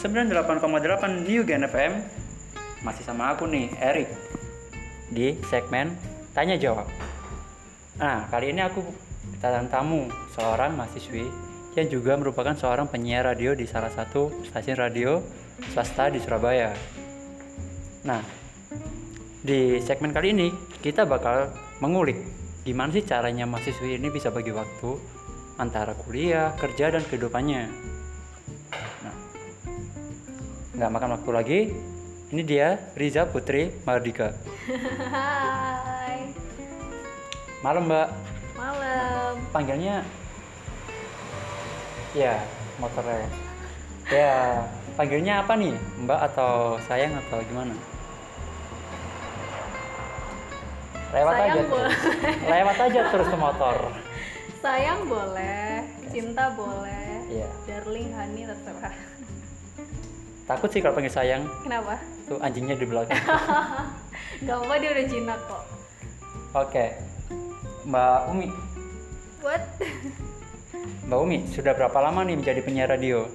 98,8 New Gen FM Masih sama aku nih, Erik Di segmen Tanya Jawab. Nah, kali ini aku kedatangan tamu Seorang mahasiswi Yang juga merupakan seorang penyiar radio di salah satu stasiun radio swasta di Surabaya. Nah, di segmen kali ini kita bakal mengulik Gimana sih caranya mahasiswi ini bisa bagi waktu Antara kuliah, kerja, dan kehidupannya nggak makan waktu lagi. Ini dia Riza Putri Mardika. Hai, Malam Mbak. malam. Panggilnya ya motornya. Ya panggilnya apa nih Mbak atau sayang atau gimana? Lewat Sayang aja terus. boleh. Lewat aja terus ke motor. Sayang boleh, cinta boleh, Iya. darling, honey terserah. Takut sih kalau panggil sayang. Kenapa? Tuh anjingnya di belakang. Gak apa dia udah jinak kok. Oke. Mbak Umi, What? Mbak Umi sudah berapa lama nih menjadi penyiar radio?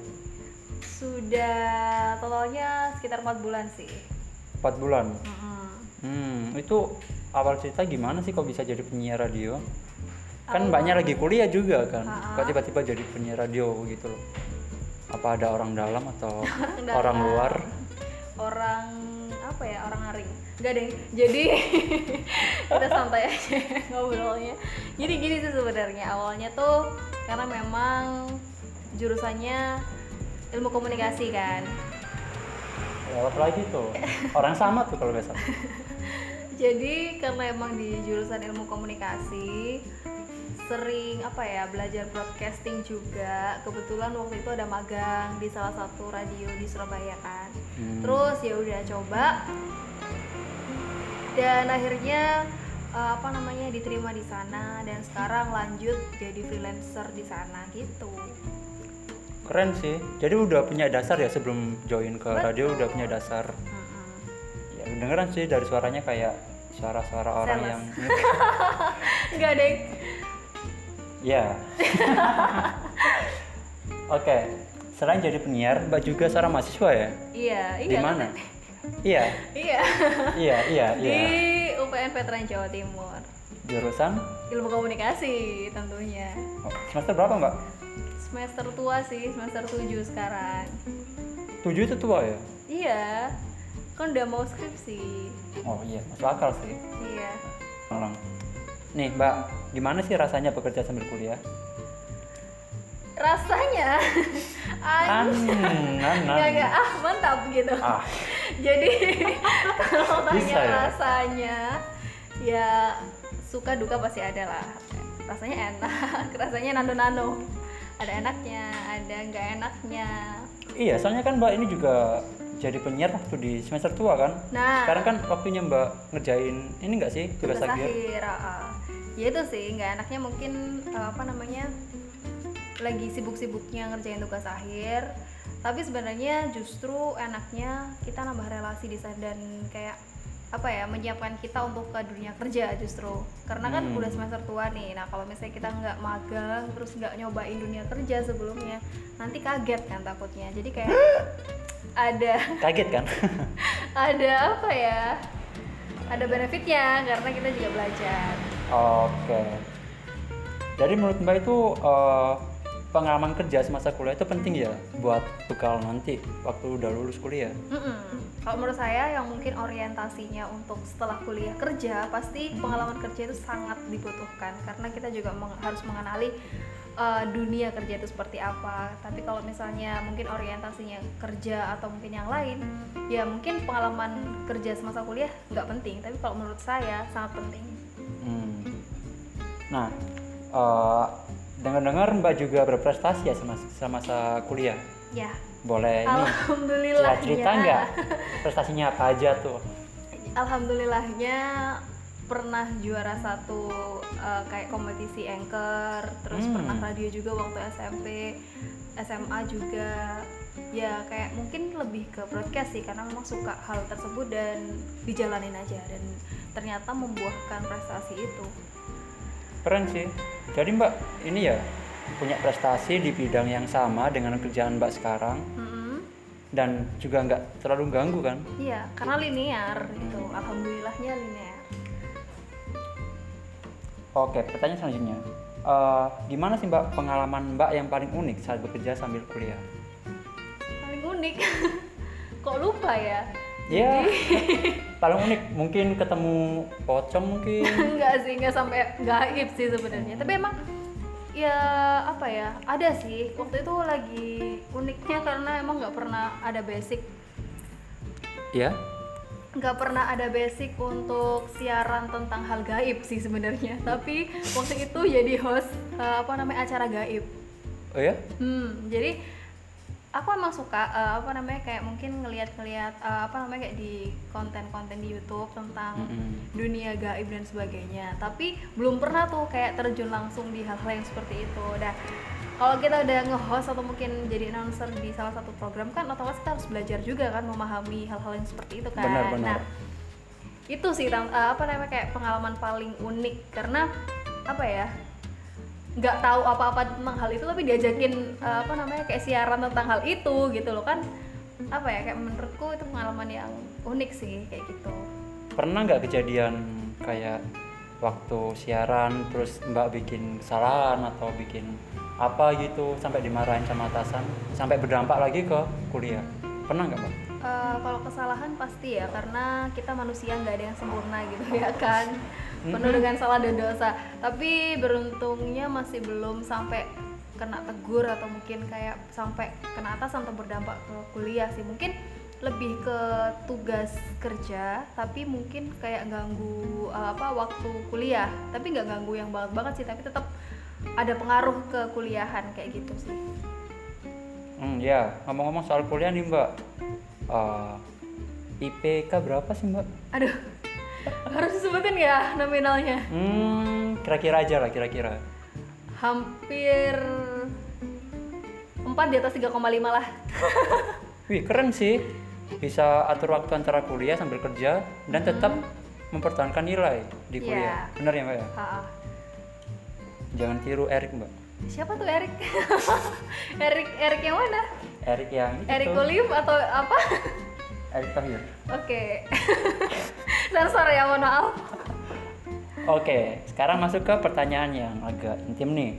Sudah totalnya sekitar 4 bulan sih. 4 bulan. Mm-mm. Hmm, itu awal cerita gimana sih kok bisa jadi penyiar radio? Kan Awal- mbaknya lagi kuliah juga kan. Kok tiba-tiba jadi penyiar radio gitu loh. Apa ada orang dalam atau Orang orang dalam. luar? Orang apa ya? Orang aring. Enggak deh. Jadi kita santai aja ngobrolnya. Jadi gini sih sebenarnya awalnya tuh karena memang jurusannya ilmu komunikasi kan. Ya, apa lagi tuh? Orang sama tuh kalau nggak salah. Jadi karena emang di jurusan ilmu komunikasi sering apa ya belajar broadcasting juga. Kebetulan waktu itu ada magang di salah satu radio di Surabaya kan. Hmm. Terus ya udah coba dan akhirnya eh, apa namanya diterima di sana dan sekarang lanjut jadi freelancer di sana gitu. Keren sih. Jadi udah punya dasar ya sebelum join ke radio udah punya dasar. Mm-mm. Ya dengeran sih dari suaranya kayak suara-suara orang yang Enggak deh. Ya. Oke. Selain jadi penyiar, Mbak juga seorang mahasiswa ya? Iya, iya. Di mana? Iya, Iya. iya, iya, di iya. UPN Veteran Jawa Timur. Jurusan Ilmu komunikasi tentunya. oh, semester berapa, Mbak? Semester tua sih, semester 7 sekarang. Tujuh itu tua ya? Iya. Kan udah mau skripsi. Oh iya, masuk akal sih. Iya. Tolong. Nih, Mbak, gimana sih rasanya bekerja sambil kuliah? Rasanya An, an, ah mantap gitu. Ah, Jadi kalau tanya ya? rasanya ya suka duka pasti ada lah. Rasanya enak, rasanya nano-nano. Ada enaknya, ada nggak enaknya. iya, soalnya kan Mbak ini juga jadi penyiar waktu di semester tua kan? Nah, Sekarang kan waktunya Mbak ngerjain ini nggak sih tugas tugas akhir? akhir ah, ah. Ya itu sih nggak enaknya mungkin eh, apa namanya lagi sibuk-sibuknya ngerjain tugas akhir. Tapi sebenarnya justru enaknya kita nambah relasi di sana dan kayak apa ya menyiapkan kita untuk ke dunia kerja justru. Karena kan Hmm. udah semester tua nih. Nah kalau misalnya kita nggak magang terus nggak nyobain dunia kerja sebelumnya nanti kaget kan takutnya. Jadi kayak ada Kaget kan? ada apa ya? Ada benefitnya karena kita juga belajar Oke. Jadi menurut Mbak itu eh, pengalaman kerja semasa kuliah itu penting ya buat bekal nanti waktu udah lulus kuliah. Mm-mm. kalau menurut saya yang mungkin orientasinya untuk setelah kuliah kerja pasti pengalaman kerja itu sangat dibutuhkan karena kita juga meng- harus mengenali uh, dunia kerja itu seperti apa tapi kalau misalnya mungkin orientasinya kerja atau mungkin yang lain ya mungkin pengalaman kerja semasa kuliah nggak penting tapi kalau menurut saya sangat penting. Nah, eh, dengar-dengar Mbak juga berprestasi ya semasa, semasa kuliah. ya Boleh ini alhamdulillah cerita nggak prestasinya apa aja tuh? Alhamdulillahnya pernah juara satu eh, kayak kompetisi anchor, terus Hmm. pernah radio juga waktu SMP, SMA juga. Ya kayak mungkin lebih ke broadcast sih karena memang suka hal tersebut dan dijalanin aja dan ternyata membuahkan prestasi itu. Keren sih. Jadi Mbak ini ya punya prestasi di bidang yang sama dengan kerjaan Mbak sekarang. Mm-mm. dan juga nggak terlalu ganggu kan? Iya karena linear gitu. Alhamdulillahnya linear. Oke pertanyaan selanjutnya. Eh, gimana sih mbak pengalaman mbak yang paling unik saat bekerja sambil kuliah? Paling unik? Kok lupa ya ya. Paling unik mungkin ketemu pocong mungkin. Enggak sih enggak sampai gaib sih sebenarnya. Tapi emang ya apa ya ada sih. Waktu itu lagi uniknya karena emang nggak pernah ada basic. Ya. Nggak pernah ada basic untuk siaran tentang hal gaib sih sebenarnya. Tapi waktu itu jadi host eh, apa namanya acara gaib. Oh ya? Hmm jadi aku emang suka eh, apa namanya kayak mungkin ngelihat-ngelihat eh, apa namanya kayak di konten-konten di YouTube tentang Mm-mm. dunia gaib dan sebagainya tapi belum pernah tuh kayak terjun langsung di hal-hal yang seperti itu dah kalau kita udah nge-host atau mungkin jadi announcer di salah satu program kan otomatis kita harus belajar juga kan memahami hal-hal yang seperti itu kan Benar, benar. nah itu sih eh, apa namanya kayak pengalaman paling unik karena apa ya nggak tahu apa-apa tentang hal itu tapi diajakin eh, apa namanya kayak siaran tentang hal itu gitu loh. Kan apa ya kayak menurutku itu pengalaman yang unik sih kayak gitu. Pernah nggak kejadian kayak waktu siaran terus mbak bikin kesalahan atau bikin apa gitu sampai dimarahin sama atasan sampai berdampak lagi ke kuliah? Pernah nggak mbak? Eh, kalau kesalahan pasti ya karena kita manusia nggak ada yang sempurna gitu ya kan penuh dengan salah dan dosa. Tapi beruntungnya masih belum sampai kena tegur atau mungkin kayak sampai kena atas atau berdampak ke kuliah sih. Mungkin lebih ke tugas kerja tapi mungkin kayak ganggu eh, apa waktu kuliah. Tapi nggak ganggu yang banget banget sih tapi tetap ada pengaruh ke kuliahan kayak gitu sih. Hmm ya ngomong-ngomong soal kuliah nih mbak. Eh, IPK berapa sih mbak? Aduh harus disebutin ya nominalnya? Hmm kira-kira aja lah kira-kira. Hampir 4 di atas 3,5 lah. Wih keren sih. Bisa atur waktu antara kuliah sambil kerja dan tetap mempertahankan nilai di kuliah. Iya. benar ya mbak ya? Ha-ha. jangan tiru Erik mbak. Siapa tuh Erik? Erik Erik yang mana? Erik yang itu Erik Olim atau apa? Erik Thohir. Oke sensor ya mohon maaf Oke, sekarang masuk ke pertanyaan yang agak intim nih.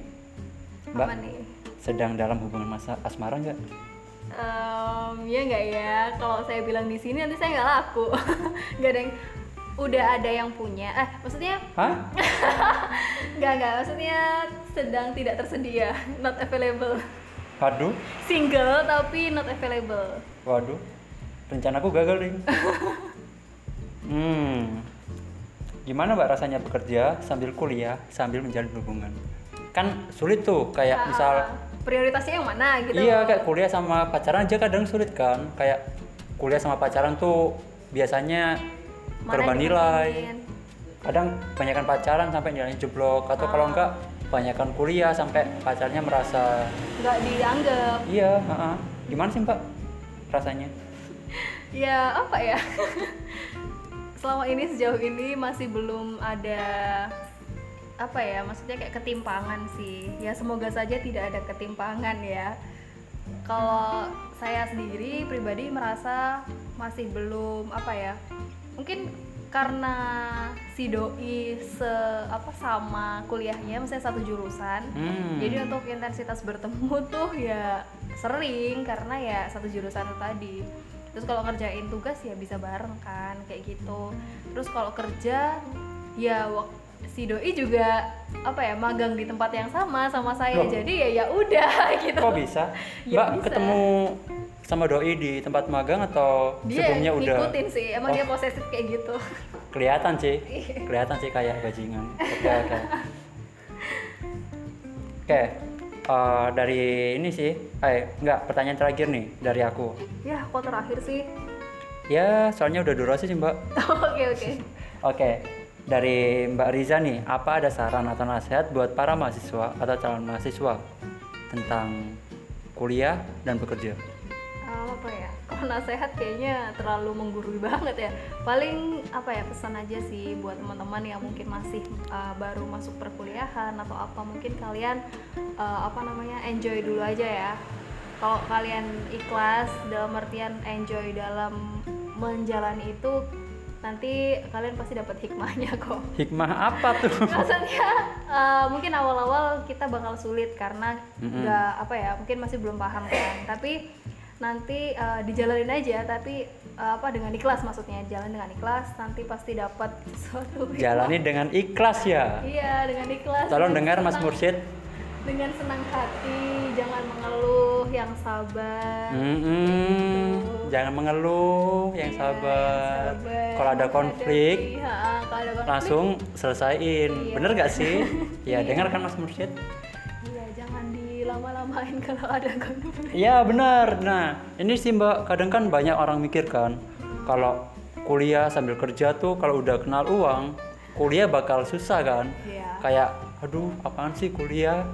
Mbak, apa nih sedang dalam hubungan masa asmara nggak? Em, ya nggak ya kalau saya bilang di sini nanti saya nggak laku nggak ada yang udah ada yang punya eh maksudnya Hah? nggak nggak maksudnya sedang tidak tersedia not available Waduh, single tapi not available waduh. Rencanaku gagal nih. Hmm. Gimana mbak rasanya bekerja sambil kuliah sambil menjalin hubungan? Kan sulit tuh, kayak Ah, misal prioritasnya yang mana gitu iya kayak kuliah sama pacaran aja kadang sulit kan. Kayak kuliah sama pacaran tuh biasanya Mana korban nilai. kadang kebanyakan pacaran sampai nilainya jeblok atau kalau Ah. enggak kebanyakan kuliah sampai pacarnya merasa nggak dianggap iya ha-ha. gimana sih mbak rasanya ya apa ya selama ini sejauh ini masih belum ada apa ya maksudnya kayak ketimpangan sih. Ya semoga saja tidak ada ketimpangan ya. Kalau saya sendiri pribadi merasa masih belum apa ya mungkin karena si doi se apa sama kuliahnya misalnya satu jurusan Hmm. jadi untuk intensitas bertemu tuh ya sering karena ya satu jurusan tadi terus kalau ngerjain tugas ya bisa bareng kan kayak gitu. Terus kalau kerja ya si doi juga apa ya magang di tempat yang sama sama saya. Loh. jadi ya ya udah gitu. Kok bisa? Ya mbak bisa. ketemu sama doi di tempat magang atau dia sebelumnya udah? ngikutin sih emang Oh. dia posesif kayak gitu. Kelihatan sih Iya. kelihatan sih kayak bajingan. Oke oke. Oke eh, dari ini sih eh enggak pertanyaan terakhir nih dari aku. Ya kok terakhir sih? Ya soalnya udah durasi sih mbak. Oke oke. Oke, dari Mbak Riza nih, apa ada saran atau nasihat buat para mahasiswa atau calon mahasiswa tentang kuliah dan bekerja? Kalau nasehat kayaknya terlalu menggurui banget ya. Paling apa ya pesan aja sih buat teman-teman yang mungkin masih uh, baru masuk perkuliahan atau apa mungkin kalian uh, apa namanya enjoy dulu aja ya. Kalau kalian ikhlas dalam artian enjoy dalam menjalani itu nanti kalian pasti dapat hikmahnya kok. Hikmah apa tuh? maksudnya eh, mungkin awal-awal kita bakal sulit karena nggak apa ya mungkin masih belum paham kan. Tapi nanti eh, dijalanin aja tapi eh, apa dengan ikhlas maksudnya jalan dengan ikhlas nanti pasti dapat sesuatu. Jalani dengan ikhlas ya. iya dengan ikhlas Tolong dengan dengar Mas Mursyid. dengan senang hati jangan mengeluh yang sabar Mm-mm. Gitu. Jangan mengeluh, yang Iya, sabar. sabar. Kalau ada konflik, kalau ada konflik langsung selesaiin. Iya. Bener gak sih? Ya, Iya. dengar kan Mas Mursyid? Iya jangan dilama-lamain kalau ada konflik Iya benar. Nah ini sih Mbak, kadang kan banyak orang mikir kan kalau kuliah sambil kerja tuh kalau udah kenal uang, kuliah bakal susah kan? Iya. Kayak, aduh apaan sih kuliah?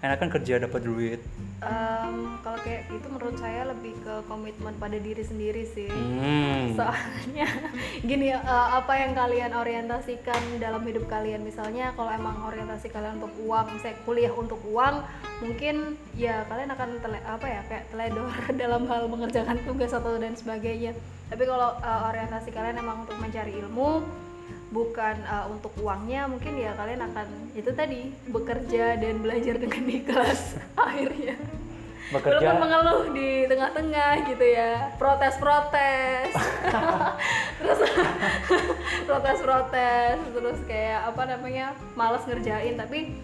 Enakan kerja dapat duit. Em, kalau kayak gitu menurut saya lebih ke komitmen pada diri sendiri sih. Hmm. Soalnya gini ya, eh, apa yang kalian orientasikan dalam hidup kalian misalnya kalau emang orientasi kalian untuk uang, misalnya kuliah untuk uang, mungkin ya kalian akan tele, apa ya kayak teledor dalam hal mengerjakan tugas atau dan sebagainya. Tapi kalau eh, orientasi kalian emang untuk mencari ilmu bukan eh, untuk uangnya mungkin ya kalian akan itu tadi bekerja dan belajar dengan ikhlas akhirnya Bekerja. Walaupun mengeluh di tengah-tengah gitu ya protes-protes terus protes-protes terus kayak apa namanya malas ngerjain tapi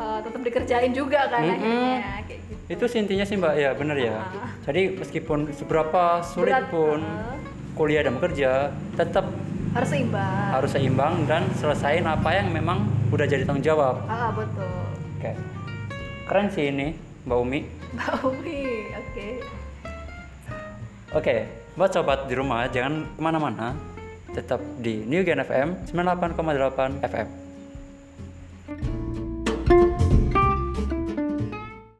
uh, tetap dikerjain juga kan Mm-mm. akhirnya kayak gitu Itu sih intinya sih Mbak ya, bener ya. Ah. Jadi meskipun seberapa sulit Berat, pun ah. kuliah dan bekerja, tetap harus seimbang harus seimbang dan selesain apa yang memang udah jadi tanggung jawab. ah betul Oke. Keren sih ini, Mbak Umi. Mbak Umi oke Oke, buat sobat di rumah jangan ke mana-mana, tetap di New Gen FM 98,8 FM.